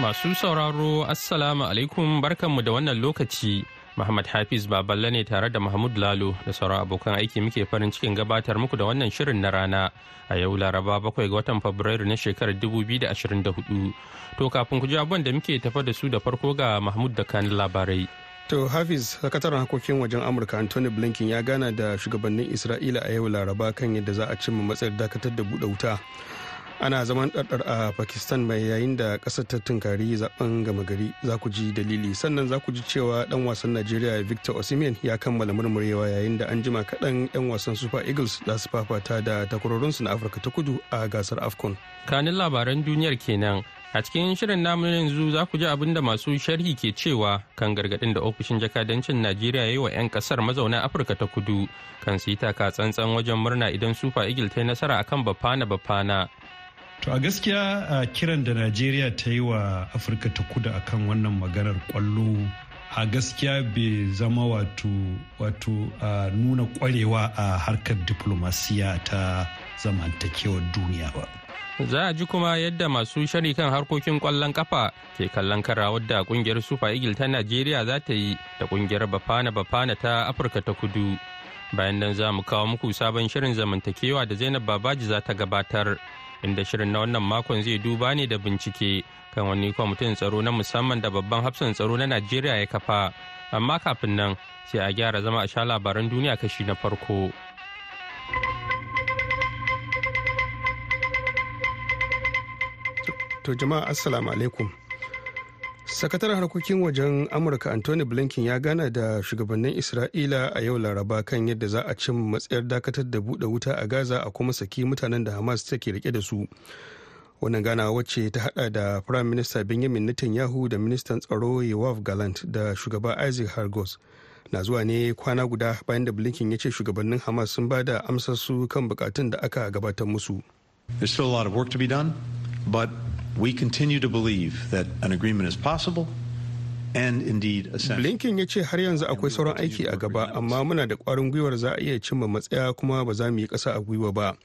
Masu sauraro Assalamu alaikum barkanmu da wannan lokaci. Muhammad Hafiz Baballe ne tare da Mahmud Lalo da sauran abokan aiki muke farin cikin gabatar muku da wannan shirin na rana a yau Laraba bakwai ga watan Fabrairu na shekarar 2024. To kafin ku ji abubuwan da muke tafa da su da farko ga Mahmud da kan labarai. To Hafiz, sakataren harkokin wajen Amurka Anthony Blinken ya gana da shugabannin Isra'ila a yau Laraba kan yadda za a cimma matsayar dakatar da buɗe wuta. Ana zaman ɗarɗar a Pakistan mai yayin da ƙasar ta tunkari zaɓen gama gari za ku ji dalili sannan za ku ji cewa ɗan wasan Najeriya Victor Osimhen ya kammala murmurewa yayin da an jima kaɗan 'yan wasan Super Eagles za su fafata da takwarorinsu na Afirka ta kudu a gasar AFCON. Kanin labaran duniyar kenan A cikin shirin namu yanzu za ku ji abin da masu sharhi ke cewa kan gargaɗin da ofishin jakadancin Najeriya yi wa 'yan ƙasar mazauna Afirka ta kudu kan su yi taka tsantsan wajen murna idan Super Eagle ta yi nasara akan Bafana Bafana. To a gaskiya a kiran da Najeriya ta yi wa Afirka ta kudu akan wannan maganar ƙwallo a gaskiya bai zama wato wato nuna kwarewa a harkar diplomasiya ta zamantakewar duniya ba. Za a ji kuma yadda masu shari kan harkokin ƙwallon kafa ke kallon karawar da ƙungiyar Super Eagle ta Najeriya za ta yi da ƙungiyar Bafana Bafana ta Afirka ta Kudu. Bayan nan za mu kawo muku sabon shirin zamantakewa da Zainab Babaji za ta gabatar. Inda shirin na wannan makon zai duba ne da bincike kan wani kwamitin tsaro na musamman da babban hafsan tsaro na Najeriya ya kafa. Amma kafin nan sai a gyara zama a sha labaran duniya kashi na farko. To jama'a assalamu alaikum. Sakataren harkokin wajen Amurka Anthony Blinken ya gana da shugabannin Isra'ila a yau Laraba kan yadda za a cin matsayar dakatar da buɗe wuta a Gaza a kuma saki mutanen da Hamas take riƙe da su. Wannan gana wacce ta hada da Prime Minister Benjamin Netanyahu da Ministan Tsaro Yoav Gallant da shugaba Isaac Hargos. na zuwa ne kwana guda bayan da Blinken ya ce shugabannin Hamas sun ba da amsar su kan bukatun da aka gabatar musu. There's still a lot of work to be done, but we continue to believe that an agreement is possible and indeed essential. Blinken ya ce har yanzu akwai sauran aiki a gaba amma muna da kwarin gwiwar za a iya cimma matsaya kuma ba za mu yi ƙasa a gwiwa ba.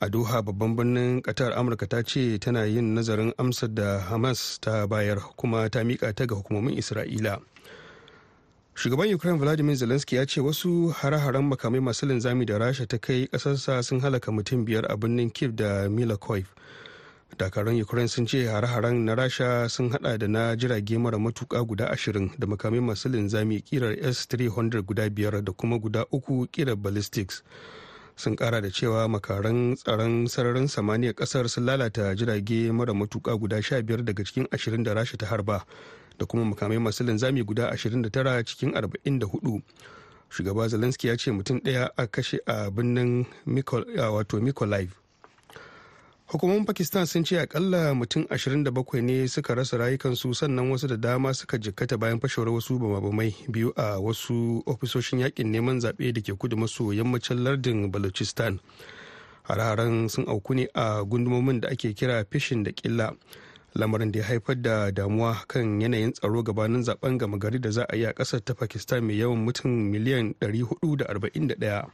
A Doha babban birnin Qatar Amurka ta ce tana yin nazarin amsar da Hamas ta bayar kuma ta miƙa ta ga hukumomin Isra'ila. Shugaban Ukraine Vladimir Zelensky ya ce wasu hare-haren makamai masu linzami da Rasha ta kai ƙasarsa sun halaka mutum biyar a birnin Kiev da Milakoiv. Dakarun ukraine sun ce hare-haren na rasha sun hada da na jirage mara matuka guda ashirin da makamai masu linzami kirar s-300 guda biyar da kuma guda uku kirar ballistics. Sun kara da cewa makaran tsaron sararin samaniya ƙasar sun lalata jirage mara matuka guda sha biyar daga cikin ashirin da rasha ta harba da kuma makamai masu linzami guda ashirin da tara cikin arba'in da huɗu. Shugaba zelensky ya ce mutum ɗaya a kashe a birnin wato hukumomin pakistan sun ce akalla mutum 27 ne suka rasa rayukansu sannan wasu da dama suka jikkata bayan fashewar wasu bamabamai biyu a wasu ofisoshin yaƙin neman zaɓe da ke kudu maso yammacin lardin balochistan. Hare-haren sun auku ne a gundumomin da ake kira fishin da killa. Lamarin da ya haifar da damuwa kan yanayin tsaro gabanin zaɓen gama gari da za a yi a ƙasar ta pakistan mai yawan mutum miliyan 441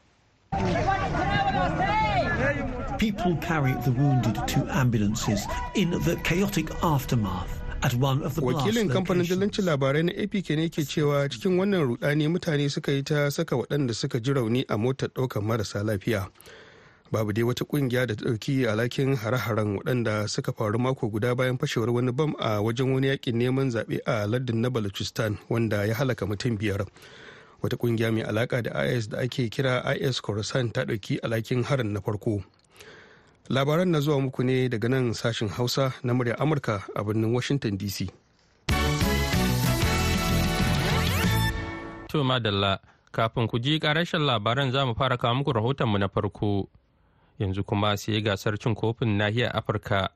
people carried the wounded to ambulances in the chaotic aftermath. Wakilin kamfanin dillancin labarai na apk ne ke cewa cikin wannan rudani mutane suka yi ta saka waɗanda suka ji rauni a motar ɗaukar marasa lafiya. Babu dai wata ƙungiya da ta ɗauki alhakin hare-haren waɗanda suka faru mako guda bayan fashewar wani bam a wajen wani yaƙin neman zaɓe a lardin na balochistan wanda ya halaka mutum biyar. Wata ƙungiya mai alaka da is da ake kira is khorasan ta ɗauki alhakin harin na farko. Labaran na zuwa muku ne daga nan sashen hausa na murya amurka a birnin washington dc to madalla kafin ku ji karashen labaran za mu fara kawo muku rahotonmu na farko. Yanzu kuma sai gasar cin kofin nahiyar afirka.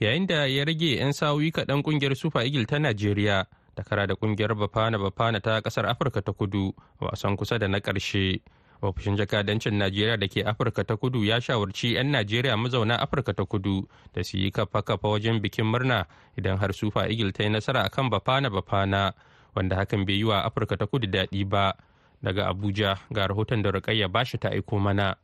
Yayin da ya rage 'yan sa'o'i kaɗan ƙungiyar super eagle ta najeriya ta kara da ƙungiyar bafana bafana ta ƙasar afirka ta kudu wasan kusa da na ƙarshe. Ofishin jakadancin najeriya da ke afirka ta kudu ya shawarci 'yan najeriya mazauna afirka ta kudu da su yi kafa kafa wajen bikin murna idan har sufa igil ta yi nasara akan bafana bafana wanda hakan bai yi wa afirka ta kudu daɗi ba. Daga abuja ga rahoton da rukayya bashi ta aiko mana.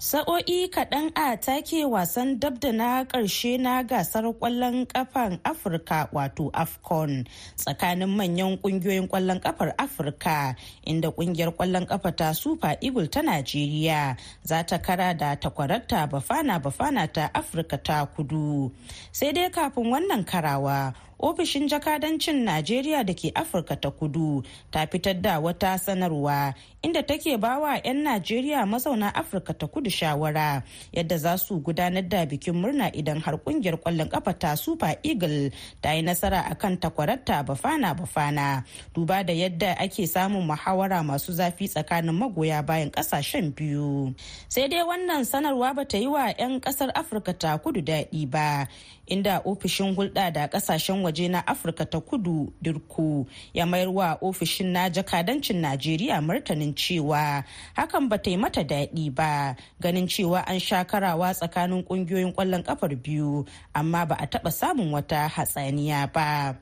Sa'o'i kaɗan a take wasan dabda na ƙarshe na gasar ƙwallon ƙafan afirka wato afcon tsakanin manyan ƙungiyoyin ƙwallon ƙafar afirka inda ƙungiyar ƙwallon ƙafa ta super eagle ta najeriya za ta kara da takwararta bafana bafana ta afirka ta kudu. Sai dai kafin wannan karawa ofishin jakadancin najeriya da ke afirka ta kudu ta fitar da wata sanarwa inda take bawa 'yan najeriya mazauna afirka ta kudu shawara yadda za su gudanar da bikin murna idan har ƙungiyar ƙwallon kafa ta super eagle ta yi nasara akan takwararta bafana bafana. Duba da yadda ake samun muhawara masu zafi tsakanin magoya bayan ƙasashen biyu. Sai dai wannan sanarwa ba ta yi wa 'yan ƙasar afirka ta kudu daɗi ba inda ofishin hulɗa da ƙasashen waje na afirka ta kudu dirku ya mayar wa ofishin na jakadancin najeriya martanin cewa hakan ba ta yi mata daɗi ba ganin cewa an sha karawa tsakanin ƙungiyoyin ƙwallon ƙafar biyu amma ba a taɓa samun wata hatsaniya ba.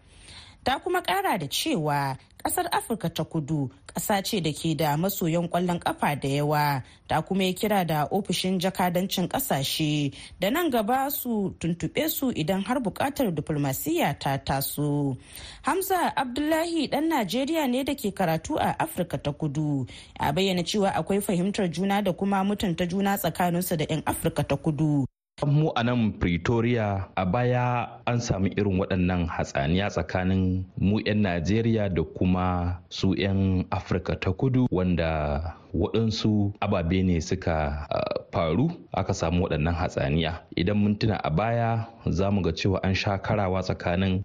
Ta kuma ƙara da cewa ƙasar afirka ta kudu ƙasa ce da ke da masoyan ƙwallon ƙafa da yawa. Ta kuma yi kira da ofishin jakadancin ƙasashe da nan gaba su tuntuɓe su idan har buƙatar diflomasiyya ta taso. Hamza abdullahi ɗan najeriya ne da ke karatu a afirka ta kudu. A bayyana cewa akwai fahimtar juna da kuma mutunta juna tsakaninsu da 'yan afirka ta kudu. Mu a nan pretoria a baya an sami irin waɗannan hatsaniya tsakanin mu 'yan najeriya da kuma su 'yan afirka ta kudu wanda waɗansu ababe ne suka faru aka samu waɗannan hatsaniya. Idan mun tuna a baya za mu ga cewa an sha karawa tsakanin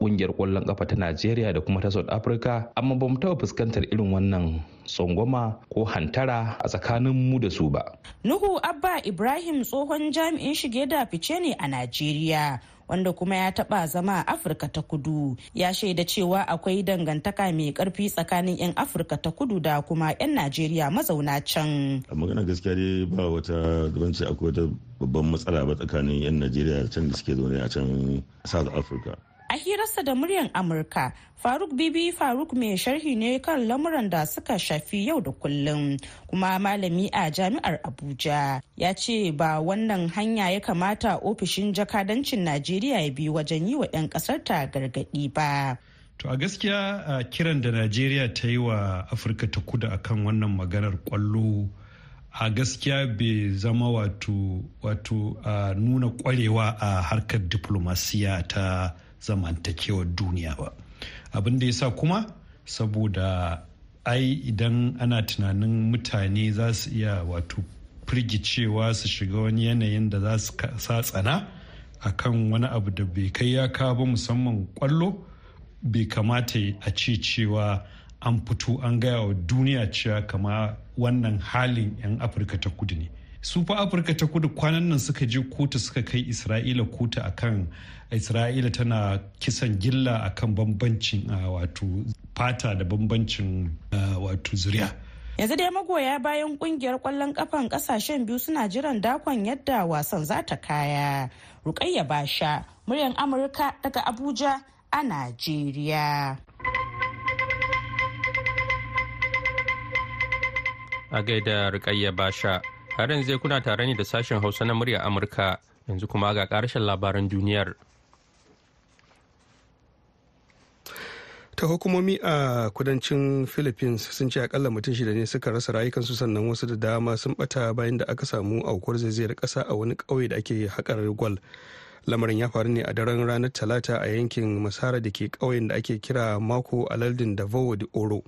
ƙungiyar ƙwallon ƙafa ta najeriya da kuma ta south africa amma ba mu taɓa fuskantar irin wannan tsangwama ko hantara a tsakanin mu da su ba. Nuhu abba ibrahim tsohon jami'in shige da fice ne a najeriya wanda kuma ya taba zama a afirka ta kudu. Ya shaida cewa akwai dangantaka mai ƙarfi tsakanin 'yan afirka ta kudu da kuma 'yan najeriya mazauna can. A magana gaskiya dai ba wata ce akwai wata babban matsala ba tsakanin 'yan najeriya can da suke zaune a can south africa. A hirarsa da muryar amurka faruk bibi faruk mai sharhi ne kan lamuran da suka shafi yau da kullum kuma malami a jami'ar abuja ya ce ba wannan hanya ya kamata ofishin jakadancin najeriya ya bi wajen yi wa 'yan ƙasar ta gargaɗi ba. To a gaskiya a kiran da Najeriya ta yi wa Afirka ta kudu akan wannan maganar ƙwallo a gaskiya bai zama wato wato a nuna kwarewa a harkar diplomasiya ta zamantakewar duniya ba. Abin da ya sa kuma saboda ai idan ana tunanin mutane za su iya wato firgicewa su shiga wani yanayin da za su sa tsana a kan wani abu da bai kai ya ba musamman ƙwallo bai kamata a ce cewa an fito an gaya wa duniya cewa kama wannan halin 'yan afirka ta kudu ne. Su fa afirka ta kudu kwanan nan suka je kotu suka kai isra'ila kotu akan isra'ila tana kisan gilla akan bambancin wato fata da bambancin wato zuriya. Yanzu dai magoya bayan ƙungiyar ƙwallon kafan ƙasashen biyu suna jiran dakon yadda wasan za ta kaya. Rukayya basha muryar amurka daga abuja a najeriya. A gaida rukayya basha. Har yanzu kuna tare ne da sashen hausa na murya amurka. Yanzu kuma ga ƙarshen labaran duniyar. Ta hukumomi a kudancin philippines sun ce akalla mutum shida ne suka rasa rayukansu sannan wasu da dama sun bata bayan da aka samu aukuwar zaizayar kasa a wani ƙauye da ake haƙar gwal. Lamarin ya faru ne a daren ranar talata a yankin masara da ke ƙauyen da ake kira mako a lardin davao de oro.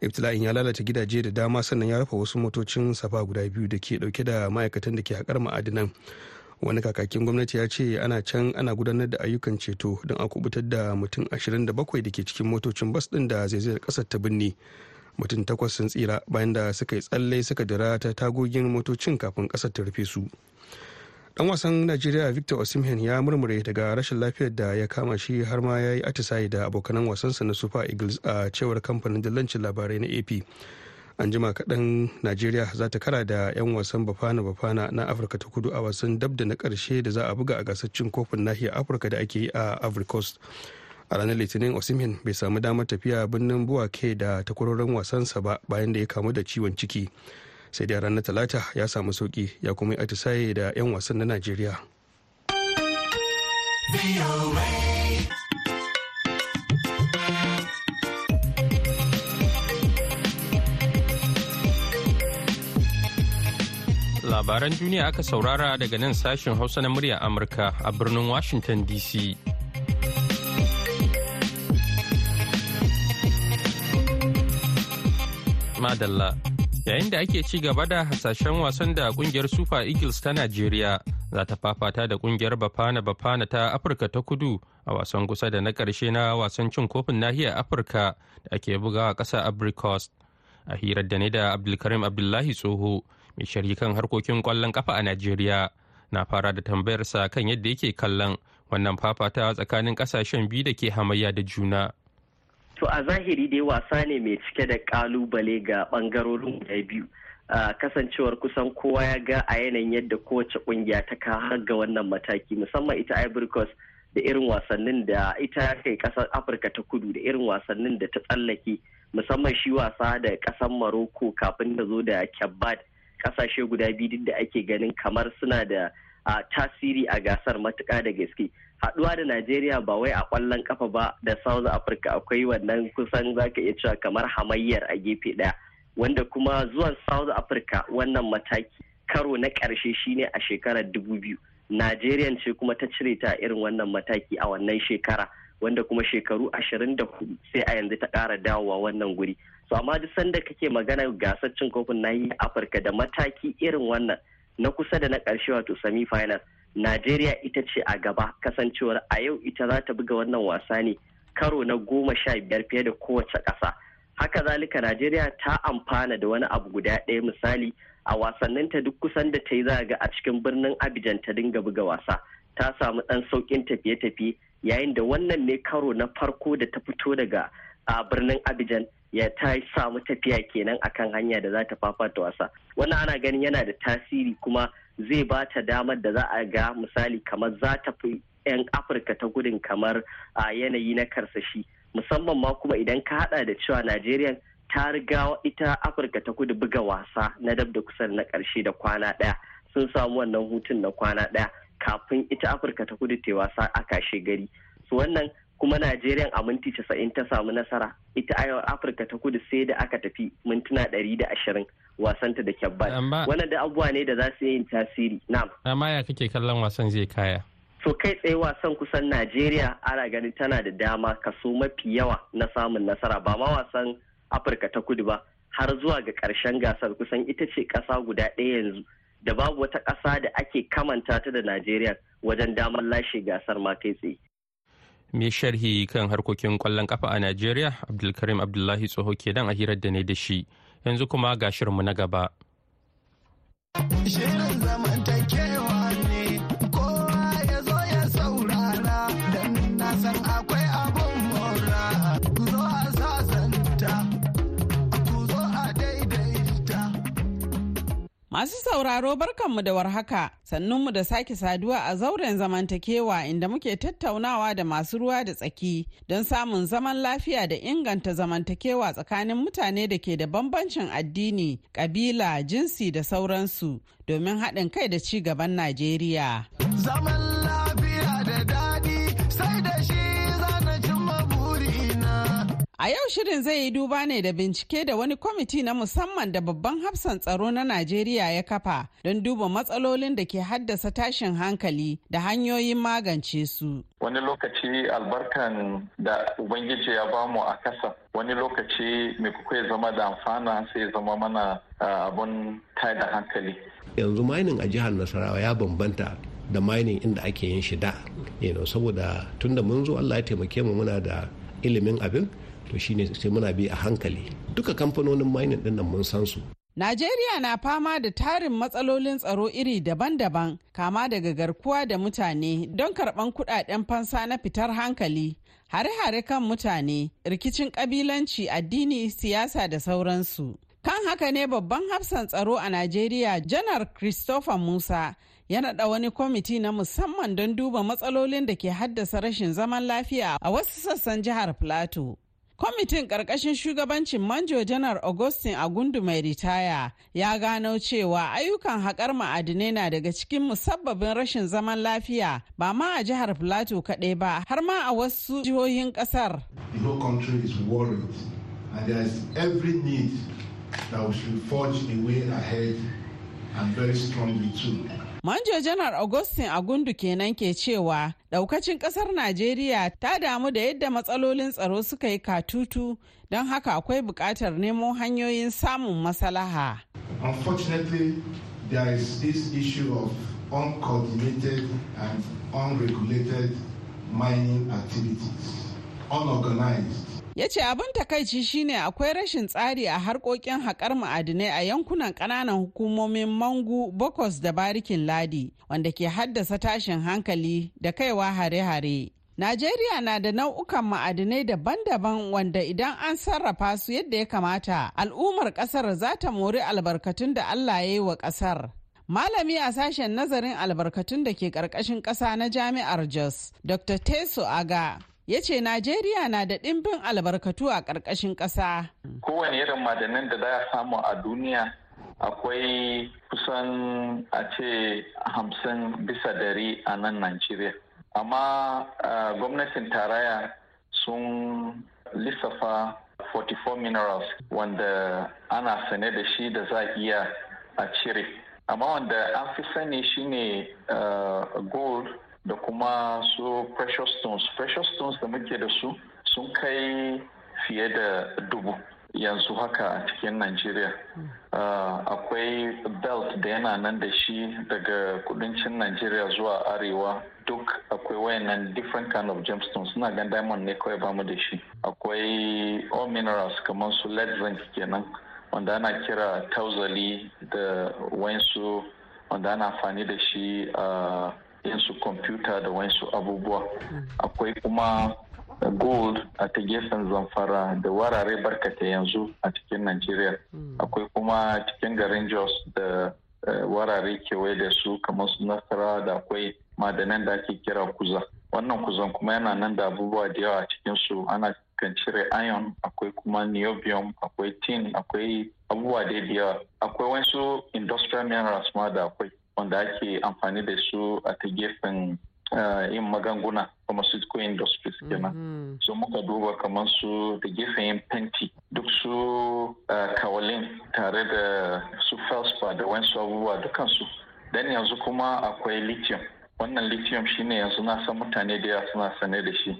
Ibtila'in ya lalata gidaje da dama sannan ya rufe wasu motocin safa guda biyu da ke ɗauke da ma'aikatan da ke haƙar ma'adinan. Wani kakakin gwamnati ya ce ana can ana gudanar da ayyukan ceto don a kuɓutar da mutum 27 da ke cikin motocin bas din da zaizayar ƙasar ta binne. Mutum takwas sun tsira bayan da suka yi tsalle suka dira ta tagogin motocin kafin ƙasar ta rufe su. Dan wasan najeriya victor osimhen ya murmure daga rashin lafiyar da ya kama shi har ma ya yi atisaye da abokanan wasansa na super eagles a cewar kamfanin dillancin labarai na ap an jima kaɗan najeriya za ta kara da 'yan wasan bafana bafana na afirka ta kudu a wasan dab da na ƙarshe da za a buga a gasar cin kofin nahiyar afirka da ake yi a ivory coast. A ranar litinin osimhen bai samu damar tafiya birnin buwake da takwarorin wasansa ba bayan da ya kamu da ciwon ciki. Sai da ranar talata ya samu sauƙi ya kuma yi atisaye da 'yan wasan na najeriya. Labaran duniya aka saurara daga nan sashen hausa na murya amurka a birnin washington dc madalla. Yayin da ake ci gaba da hasashen wasan da ƙungiyar super eagles ta najeriya za ta fafata da ƙungiyar bafana bafana ta afirka ta kudu a wasan kusa da na ƙarshe na wasan cin kofin nahiyar afirka da ake bugawa ƙasa abricost a hirar da ne da abdulkarim abdullahi tsoho mai sharhi kan harkokin ƙwallon kafa a najeriya na fara da tambayarsa kan yadda yake kallon wannan fafatawa tsakanin ƙasashen biyu da ke hamayya da juna. To a zahiri dai wasa ne mai cike da ƙalubale ga ɓangarorin guda biyu. kasancewar kusan kowa ya ga a yanayin yadda kowace ƙungiya ta har ga wannan mataki musamman ita Ivory Coast da irin wasannin da ita kai ƙasar Afirka ta kudu da irin wasannin da ta tsallake musamman shi wasa da ƙasar Morocco kafin da zo da Kebbad ƙasashe guda biyu da ake ganin kamar suna da tasiri a gasar matuka da gaske. Haɗuwa da Najeriya ba wai a ƙwallon kafa ba da South Africa akwai wannan kusan zaka iya cewa kamar hamayyar a gefe ɗaya. Wanda kuma zuwan South Africa wannan mataki karo na ƙarshe shine a shekarar dubu biyu. Najeriya ce kuma ta cire ta irin wannan mataki a wannan shekara wanda kuma shekaru ashirin da huɗu sai a yanzu ta ƙara dawowa wannan guri. So amma duk sanda kake magana gasar cin kofin nahiyar Afirka da mataki irin wannan na kusa da na ƙarshe wato semi final Najeriya ita ce a gaba kasancewar a yau ita za ta buga wannan wasa ne karo na goma sha biyar fiye da kowace ƙasa. Haka zalika Najeriya ta amfana da wani abu guda ɗaya misali a wasanninta duk kusan da ta yi za ga a cikin birnin Abidjan ta dinga buga wasa. Ta samu ɗan sauƙin tafiye-tafiye yayin da wannan ne karo na farko da ta fito daga a birnin Abidjan ya ta samu tafiya kenan akan hanya da za ta fafata wasa. Wannan ana ganin yana da tasiri kuma zai ba ta damar da za a ga misali kamar za ta fi 'yan afirka ta gudun kamar a yanayi na karsashi. Musamman ma kuma idan ka hada da cewa najeriya ta riga ita afirka ta kudu buga wasa na dab da kusan na ƙarshe da kwana ɗaya sun samu wannan hutun na kwana ɗaya kafin ita afirka ta kudu ta wasa a kashe gari. Su wannan kuma najeriya a minti casa'in ta samu nasara. Ita afirka ta kudu sai da aka tafi mintuna ɗari da ashirin. Wasanta da kyabbat wannan da abubuwa ne da za su yin tasiri. Na'am. Amma ya kake kallon wasan zai kaya? So kai tsaye wasan kusan najeriya ana ganin tana da dama kaso mafi yawa na samun nasara. Ba ma wasan afirka ta kudu ba har zuwa ga ƙarshen gasar. Kusan ita ce ƙasa guda ɗaya yanzu da babu wata ƙasa da ake kamanta ta da najeriya wajen damar lashe gasar ma kai tsaye. Mai sharhi kan harkokin ƙwallon kafa a Najeriya? Abdulkarim Abdullahi Tsoho ke dan a hirar da ne da shi. Yanzu kuma ga shirinmu na gaba. Shirin zamantakewa Masu sauraro barkanmu da warhaka sannunmu da sake saduwa a zauren zamantakewa inda muke tattaunawa da masu ruwa da tsaki don samun zaman lafiya da inganta zamantakewa tsakanin mutane da ke da bambancin addini, kabila, jinsi da sauransu domin haɗin kai da ci gaban Najeriya. Zaman lafiya da A yau shirin zai yi duba ne da bincike da wani kwamiti na musamman da babban hafsan tsaro na Najeriya ya kafa don duba matsalolin da ke haddasa tashin hankali da hanyoyin magance su. Wani lokaci albarkan da Ubangiji ya ba mu a kasa, wani lokaci mai kuka zama da amfana sai zama mana abun da hankali. Yanzu mining a jihar Nasarawa ya bambanta da mining inda ake yin shi da, saboda tunda mun zo Allah ya taimake mu muna da ilimin abin to shine sai muna bi a hankali duka kamfanonin mining ɗin nan mun san su Najeriya na fama da tarin matsalolin tsaro iri daban-daban kama daga garkuwa da mutane don karɓan kuɗaɗen fansa na fitar hankali, hare-hare kan mutane, rikicin ƙabilanci, addini, siyasa da sauransu. Kan haka ne babban hafsan tsaro a Najeriya janar Christopher Musa ya naɗa wani kwamiti na musamman don duba matsalolin da ke haddasa rashin zaman lafiya a wasu sassan jihar Plateau. Kwamitin ƙarƙashin shugabancin Manjo Janar Augustin Agundu mai ritaya ya gano cewa ayyukan haƙar ma'adinai na daga cikin musabbabin rashin zaman lafiya ba ma a jihar Plateau kaɗai ba har ma a wasu jihohin ƙasar. A and very strongly too. Manjo Janar Augustin Agundu kenan ke cewa daukacin ƙasar Najeriya ta damu da yadda matsalolin tsaro suka yi katutu don haka akwai buƙatar nemo hanyoyin samun masalaha. Unfortunately, there is this issue of uncoordinated and unregulated mining activities, unorganized ya ce abin takaici shine akwai rashin tsari a harkokin haƙar ma'adinai a yankunan ƙananan hukumomin mangu bokos da barikin ladi wanda ke haddasa tashin hankali da kaiwa hare-hare Najeriya na da nau'ukan ma'adinai daban-daban wanda idan an sarrafa su yadda ya kamata al'ummar ƙasar za ta mori albarkatun da Allah ya yi wa ƙasar. Malami a sashen nazarin albarkatun da ke ƙarƙashin ƙasa na Jami'ar Jos, Dr. Teso Aga, ya ce Najeriya na da ɗimbin albarkatu a ƙarƙashin ƙasa. Kowane irin madanin da za a samu a duniya akwai kusan a ce hamsin bisa dari a nan Najeriya. Amma gwamnatin tarayya sun lissafa 44 minerals wanda ana sane da shi da za iya a cire. Amma wanda an fi sani shine gold da kuma su precious stones. Precious stones da muke da su sun kai fiye da dubu yanzu haka a cikin Najeriya. Uh, akwai belt da yana nan da shi daga kudancin Najeriya zuwa arewa. Duk akwai wayannan different kind of gemstones. Suna gan diamond ne kawai ba mu da shi. Akwai all minerals kamar su lead zinc kenan wanda ana kira tauzali da wayansu wanda ana amfani da shi a yin su kwamfuta da wasu abubuwa. Akwai kuma gold a ta gefen zamfara da warare barkata yanzu a cikin Najeriya. Akwai kuma cikin garin Jos da warare kewaye da su kamar su nasara da akwai madanan da ake kira kuza. Wannan kuzan kuma yana nan da abubuwa da yawa a cikin su ana kan cire iron akwai kuma niobium akwai tin akwai abubuwa da yawa. Akwai wasu industrial minerals ma da akwai. Wanda ake amfani da su a ta gefen yin magunguna pharmaceutical industries kenan. So muka duba kamar su da gefen yin fenti duk su kawalin tare da su felspar da wasu abubuwa dukansu. Dan yanzu kuma akwai lithium. Wannan lithium shine yanzu na san mutane da yawa suna sane da shi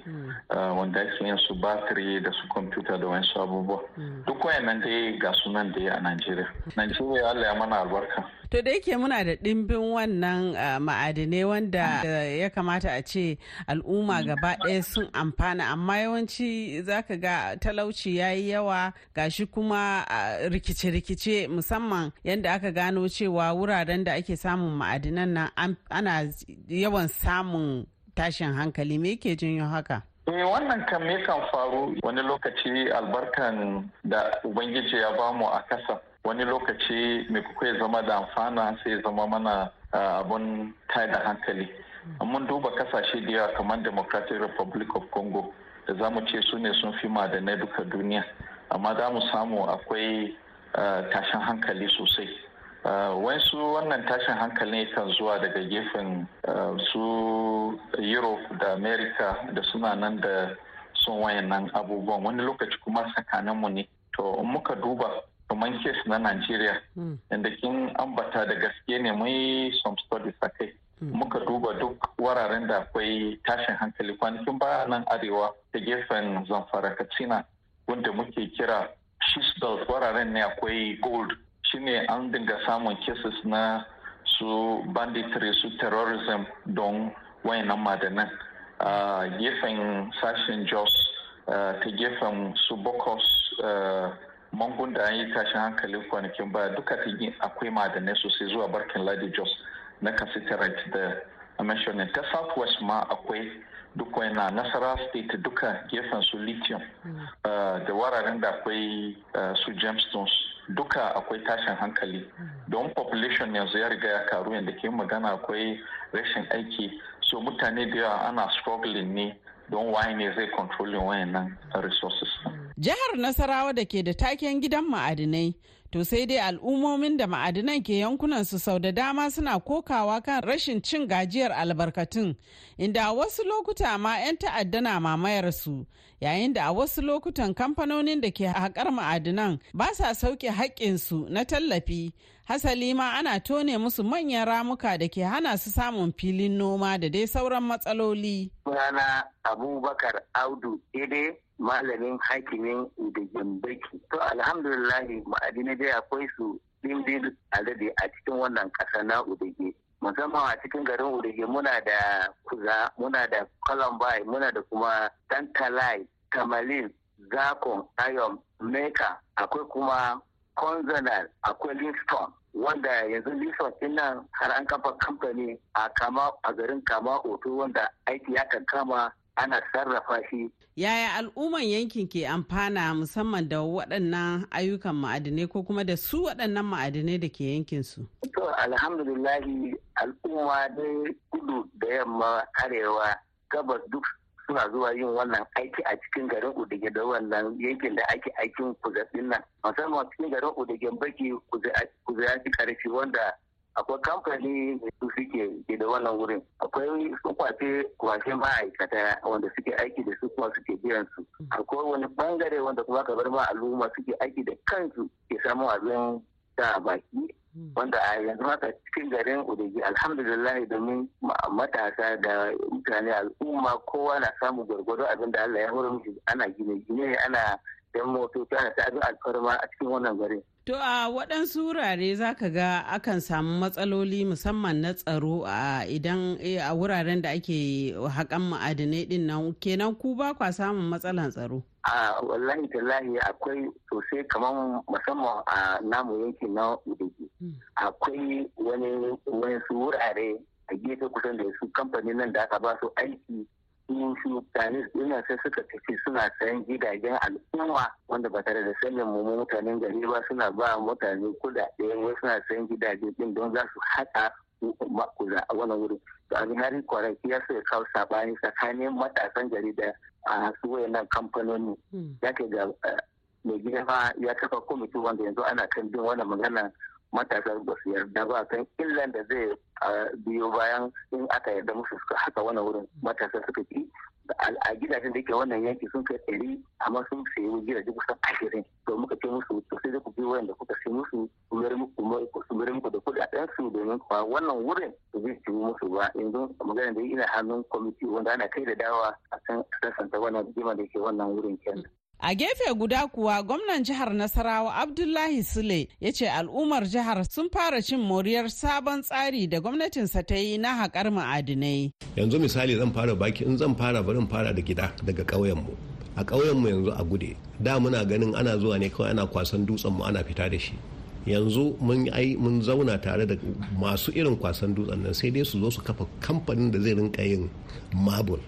wanda ake yin su batiri da su kwamfuta da wasu abubuwa. Duk wayannan dai ga sunan da ya a najeriya najeriya allah ya mana albarka. To da yake muna da ɗimbin wannan ma'adinai wanda ya kamata a ce al'umma gaba ɗaya sun amfana amma yawanci zaka ga talauci ya yi yawa gashi kuma rikice-rikice musamman yadda aka gano cewa wuraren da ake samun ma'adinan nan ana yawan samun tashin hankali me yake janyo haka? Eh wannan kan me kan faru wani lokaci albarkan da Ubangiji ya ba mu a kasa wani lokaci mai kuka zama da amfana sai zama mana abun da hankali. Mun duba ƙasashe da yawa kamar democratic republic of congo da za mu ce su ne sun fi madanai duka duniya. Amma za mu samu akwai tashin hankali sosai. Wasu wannan tashin hankali kan zuwa daga gefen su europe da america da suna nan da sun wayannan abubuwan. Wani lokaci kuma tsakaninmu ne. To muka duba kamar kes na Najeriya. Inda kin ambata da gaske ne mai some studies a kai. Muka duba duk wararen da akwai tashin hankali. Kwanakin baya nan arewa ta gefen zamfara katsina wanda muke kira belt wararen ne akwai gold. Shine an dinga samun cases na su banditry su terrorism don wayannan madanan. A gefen sashen jos ta gefen su bokos mangun da an yi tashin hankali kwanakin baya. Duka ta yi akwai ma'adanai sosai zuwa barkin ladi jos na cassiterite da mentioning ta southwest ma akwai duk na nasara state duka gefen su lithium da wararen da akwai su gemstones duka akwai tashin hankali. Don population yanzu ya riga ya karu yadda ke magana akwai rashin aiki. So mutane da yawa ana struggling ne don waye ne zai controlling wayannan resources? Jihar Nasarawa da ke da taken gidan ma'adinai to sai dai al'ummomin da ma'adinan ke yankunan su sau da dama suna kokawa kan rashin cin gajiyar albarkatun inda a wasu lokuta ma 'yan ta'adda na mamayar su yayin da a wasu lokutan kamfanonin da ke haƙar ma'adinan ba sa sauke haƙƙinsu na tallafi hasali ma ana tone musu manyan ramuka da ke hana su samun filin noma da dai sauran matsaloli. Sunana Abubakar Audu Ede malamin hakimin da Jambaki. To alhamdulillahi ma'adinai dai akwai su dimbin alade a cikin wannan ƙasa na Udage. Musamman a cikin garin Udage muna da kuza, muna da Columbine, muna da kuma Tantalai, Kamalin, Zakon, Ayom, Meka, akwai kuma consonant akwai Livingston wanda yanzu Livingston ɗin nan har an kafa kamfani a kama a garin kama hoto wanda aiki ya kan kama ana sarrafa shi. Yaya al'umman yankin ke amfana musamman da waɗannan ayyukan ma'adinai ko kuma da su waɗannan ma'adinai da ke yankin su? To alhamdulillahi al'umma dai kudu da yamma arewa gabas duk suna zuwa yin wannan aiki a cikin garin Udige da wannan yankin da ake aikin kuzaɗin nan. Musamman cikin garin Udige baki kuza ya fi ƙarfi wanda akwai kamfani su suke ke da wannan wurin. Akwai su ƙwace ƙwace ma'aikata wanda suke aiki da su kuma suke biyan su. Akwai wani ɓangare wanda kuma ka bar ma al'umma suke aiki da kansu ke samu abin da baki wanda a yanzu haka cikin garin udigi alhamdulillah domin matasa da mutane al'umma kowa na samun gwargwado abin da Allah ya mishi ana gine gine ana yan motoci ana ta alfarma a cikin wannan garin. To a waɗansu wurare za ka ga akan samu matsaloli musamman na tsaro a idan a wuraren da ake haƙan ma'adinai ɗin nan kenan ku ba kwa samun matsalan tsaro. a wallahi tallahi akwai sosai kamar musamman a namu yankin na akwai wani wasu wurare a gefe kusan da su kamfanin nan da aka ba su aiki sun su tani ina sai suka tafi suna sayan gidajen al'umma wanda ba tare da sanin mu mutanen gari ba suna ba mutane kudade wai suna sayan gidaje din don za su haɗa makuza a wannan wurin. Da abin hari kwanaki ya ya kawo saɓani tsakanin matasan gari da a su wayannan kamfanoni. Ya ke ga mai gida ma ya kafa kwamiti wanda yanzu ana kan bin wannan magana matasa ba su yarda ba kan illan da zai biyo bayan in aka yarda musu suka haka wannan wurin matasa suka ki. A gidajen da ke wannan yanki sun kai ɗari amma sun sayi gidaje kusan ashirin. To muka ce musu to sai ku biyo wanda kuka sai musu su muku da kuɗaɗen su domin kuwa wannan wurin su zai ci musu ba. Yanzu magana da ina hannun kwamiti wanda ana kai da dawa a kan sassanta wannan rigima da ke wannan wurin kenan. A gefe guda kuwa gwamnan jihar Nasarawa Abdullahi Sule ya ce al'ummar jihar sun fara cin moriyar sabon tsari da gwamnatinsa ta yi na haƙar ma'adinai. Yanzu misali zan fara baki in zan fara barin fara da gida daga ƙauyenmu. A ƙauyenmu yanzu a gude. Da muna ganin ana zuwa ne kawai ana kwasan dutsen mu ana fita da shi. Yanzu mun ai mun zauna tare da masu irin kwasan dutsen nan sai dai su zo su kafa kamfanin da zai rinka yin mabul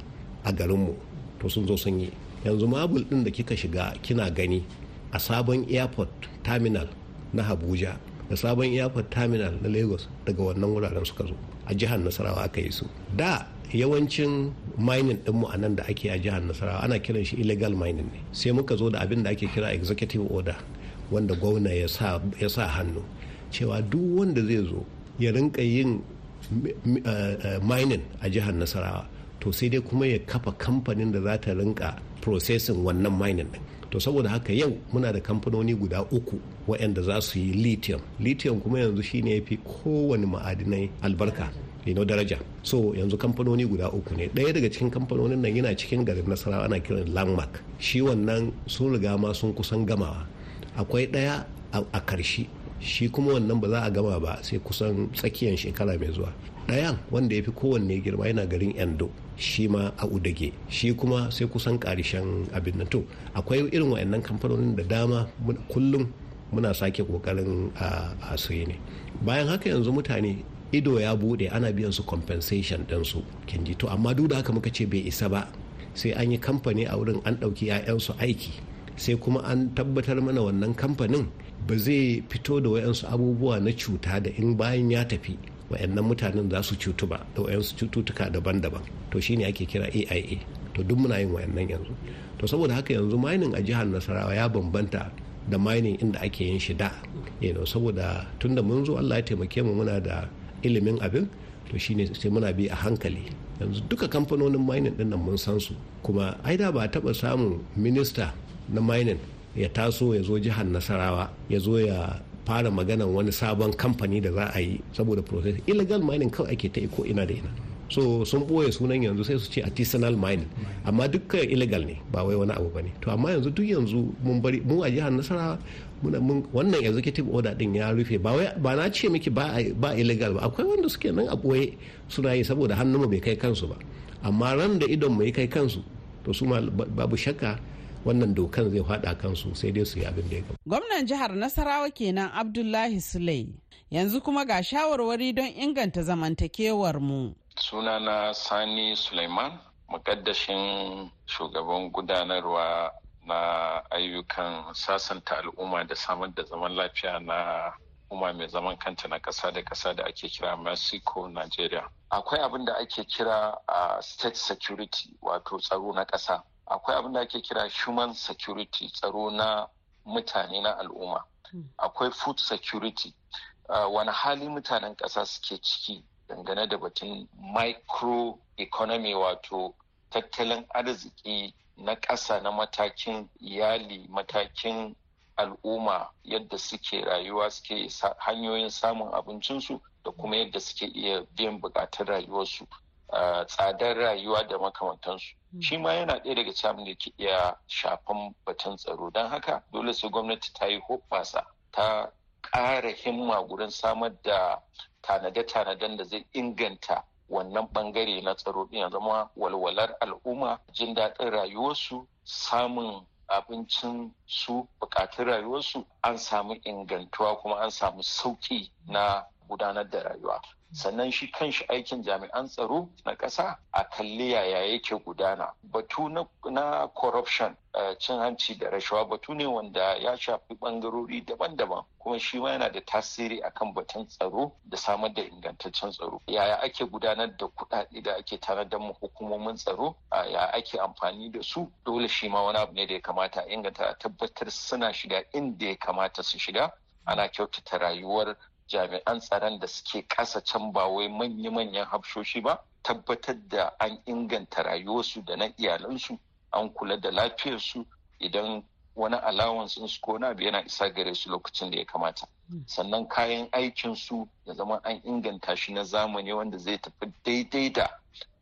a garinmu. To sun zo sun yi. Yanzu mabul din da kika shiga kina gani a sabon airport terminal na abuja da sabon airport terminal na lagos daga wannan wuraren suka zo. A jihar nasarawa aka yi su. Da yawancin mining dinmu a nan da ake a jihar nasarawa ana kiran shi illegal mining ne. Sai muka zo da abin da ake kira executive order wanda gwamna ya sa hannu. Cewa duk wanda zai zo ya rinka yin mining a jihar nasarawa to sai dai kuma ya kafa kamfanin da za ta rinka processing wannan mining din. To saboda haka yau muna da kamfanoni guda uku waɗanda za su yi lithium. Lithium kuma yanzu shine ya fi kowane ma'adinai albarka no daraja. So yanzu kamfanoni guda uku ne. Ɗaya daga cikin kamfanonin nan yana cikin garin nasarawa ana kiran landmark. Shi wannan sun riga ma sun kusan gamawa. Akwai ɗaya a ƙarshe shi kuma wannan ba za a gama ba sai kusan tsakiyar shekara mai zuwa. Ɗayan wanda ya fi kowanne girma yana garin endo. Shi ma a udage shi kuma sai kusan ƙarshen abin nan. To akwai irin wayannan kamfanonin da dama kullum muna sake ƙoƙarin a suyi ne. Bayan haka yanzu mutane ido ya buɗe ana biyan su compensation ɗinsu kinji to amma duk da haka muka ce bai isa ba sai an yi kamfani a wurin an ɗauki 'ya'yansu aiki sai kuma an tabbatar mana wannan kamfanin ba zai fito da wayansu abubuwa na cuta da in bayan ya tafi wayannan mutanen za su cutu ba da wayansu cututtuka daban-daban. To shine ake kira AIA to duk muna yin wayannan yanzu. To saboda haka yanzu mining a jihar Nasarawa ya bambanta da mining inda ake yin shi da. You saboda tunda mun zo Allah ya taimake mu muna da ilimin abin to shine sai muna bi a hankali. Yanzu duka kamfanonin mining ɗin nan mun san su. Kuma ai da ba taba samun minista na mining ya taso ya zo jihar Nasarawa ya zo ya fara maganan wani sabon kamfani da za a yi saboda process. Illegal mining kawai ake ta ko ina da ina. So sun ɓoye sunan yanzu sai su ce artisanal mining. Amma dukkan illegal ne ba wai wani abu ba ne to amma yanzu duk yanzu mun bari mu a jihar nasarawa wannan executive order din ya rufe. Ba wai ba na ce miki ba ba illegal ba. Akwai wanda suke nan a ɓoye suna yi saboda hannunmu bai kai kansu ba. Amma ran da idon mu ya kai kansu to su babu shakka wannan dokan zai fada kansu sai dai su yi abin da ya gaba. Gwamnan jihar Nasarawa kenan Abdullahi Sulai yanzu kuma ga shawarwari don inganta zamantakewar mu. Sunana Sani Suleiman, mukaddashin shugaban gudanarwa na ayyukan sasanta al'umma da samar da zaman lafiya na umma mai zaman kanta na ƙasa da ƙasa da ake kira Mexico, Nigeria. Akwai abin da ake kira a state security wato tsaro na ƙasa. Akwai abin da ake kira human security tsaro na mutane na al'umma. Akwai food security. Uh, wani hali mutanen ƙasa suke ciki dangane da batun micro economy wato tattalin arziki na ƙasa na matakin iyali matakin al'umma yadda suke rayuwa suke hanyoyin samun abincinsu da kuma yadda suke iya biyan buƙatar rayuwarsu. Tsadar rayuwa da makamantansu. Mm. shi ma yana ɗaya daga cikin da ke iya shafan batun tsaro. Don haka dole sai gwamnati ta yi hoɓɓasa ta ƙara himma gurin samar da tanade-tanaden da zai inganta wannan ɓangare na tsaro ɗin ya zama walwalar al'umma jin daɗin rayuwarsu samun abincin su buƙatun rayuwarsu an samu ingantuwa kuma an samu sauƙi na gudanar da rayuwa. Sannan shi kanshi aikin jami'an tsaro na ƙasa a kalli yaya yake gudana. Batu na corruption cin hanci da rashawa batu ne wanda ya shafi ɓangarori daban-daban kuma shi ma yana da tasiri akan batun tsaro da samar da ingantaccen tsaro. Yaya ake gudanar da kuɗaɗe da ake tanadar mu hukumomin tsaro? Ya ake amfani da su? Dole shi ma wani abu ne da ya kamata a inganta a tabbatar suna shiga inda ya kamata su shiga. Ana kyautata rayuwar jami'an tsaron da suke ƙasa can ba wai manya-manyan hafshoshi ba tabbatar da an inganta rayuwarsu da na iyalansu an kula da lafiyarsu. Idan wani alawansu su ko na yana isa gare su lokacin da ya kamata. Sannan kayan aikinsu ya zama an inganta shi na zamani wanda zai tafi daidai da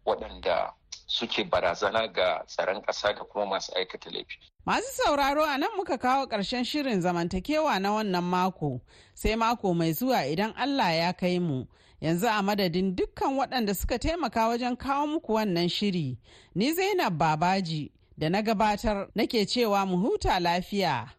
waɗanda suke barazana ga tsaron ƙasa da kuma masu aikata laifi. Masu sauraro a nan muka kawo ƙarshen shirin zamantakewa na wannan mako, sai mako mai zuwa idan Allah ya kai mu. Yanzu a madadin dukkan waɗanda suka taimaka wajen kawo muku wannan shiri, ni Zainab Babaji da na gabatar nake cewa mu huta lafiya.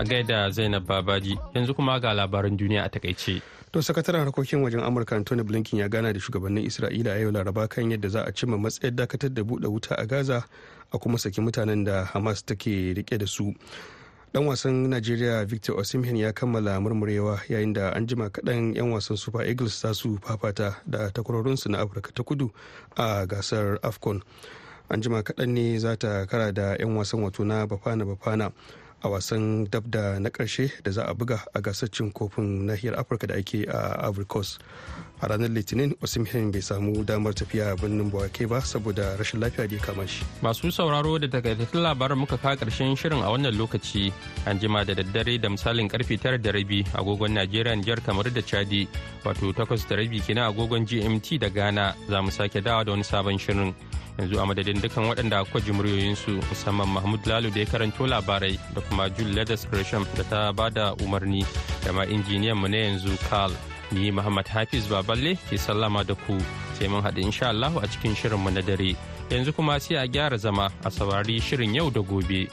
A gaida Zainab Babaji, yanzu kuma ga labaran duniya a taƙaice. To sakataren harkokin wajen Amurka Anthony Blinken ya gana da shugabannin Isra'ila yau Laraba kan yadda za a cimma matsayar dakatar da buɗe wuta a Gaza a kuma saki mutanen da Hamas take riƙe da su. Dan wasan Najeriya Victor Osimhen ya kammala murmurewa yayin da an jima kaɗan 'yan wasan Super Eagles za su fafata da takwarorinsu na Afirka ta kudu a gasar AFCON. An jima kaɗan ne za ta kara da 'yan wasan wato na Bafana Bafana. A wasan dab da na ƙarshe da za a buga a gasar cin kofin nahiyar afirka da ake a ivory coast. A ranar litinin osimhen bai samu damar tafiya birnin buwake ba saboda rashin lafiya da ya kama shi. Masu sauraro da takaitattun labaran muka kawo ƙarshen shirin a wannan lokaci. An jima da daddare da misalin ƙarfe tara da rabi agogon najeriya nijar kamar da chadi wato takwas da rabi kenan agogon gmt da ghana. Za mu sake dawa da wani sabon shirin. Yanzu a madadin dukkan waɗanda aka ji muryoyinsu musamman mahmud lalu da ya karanto labarai da kuma jul leathers gresham da ta ba da umarni da ma injiniyan mu na yanzu carl. Ni Muhammad Hafiz Baballe ke sallama da ku sai mun haɗu insha Allah a cikin shirinmu na dare. Yanzu kuma sai a gyara zama a saurari shirin yau da gobe.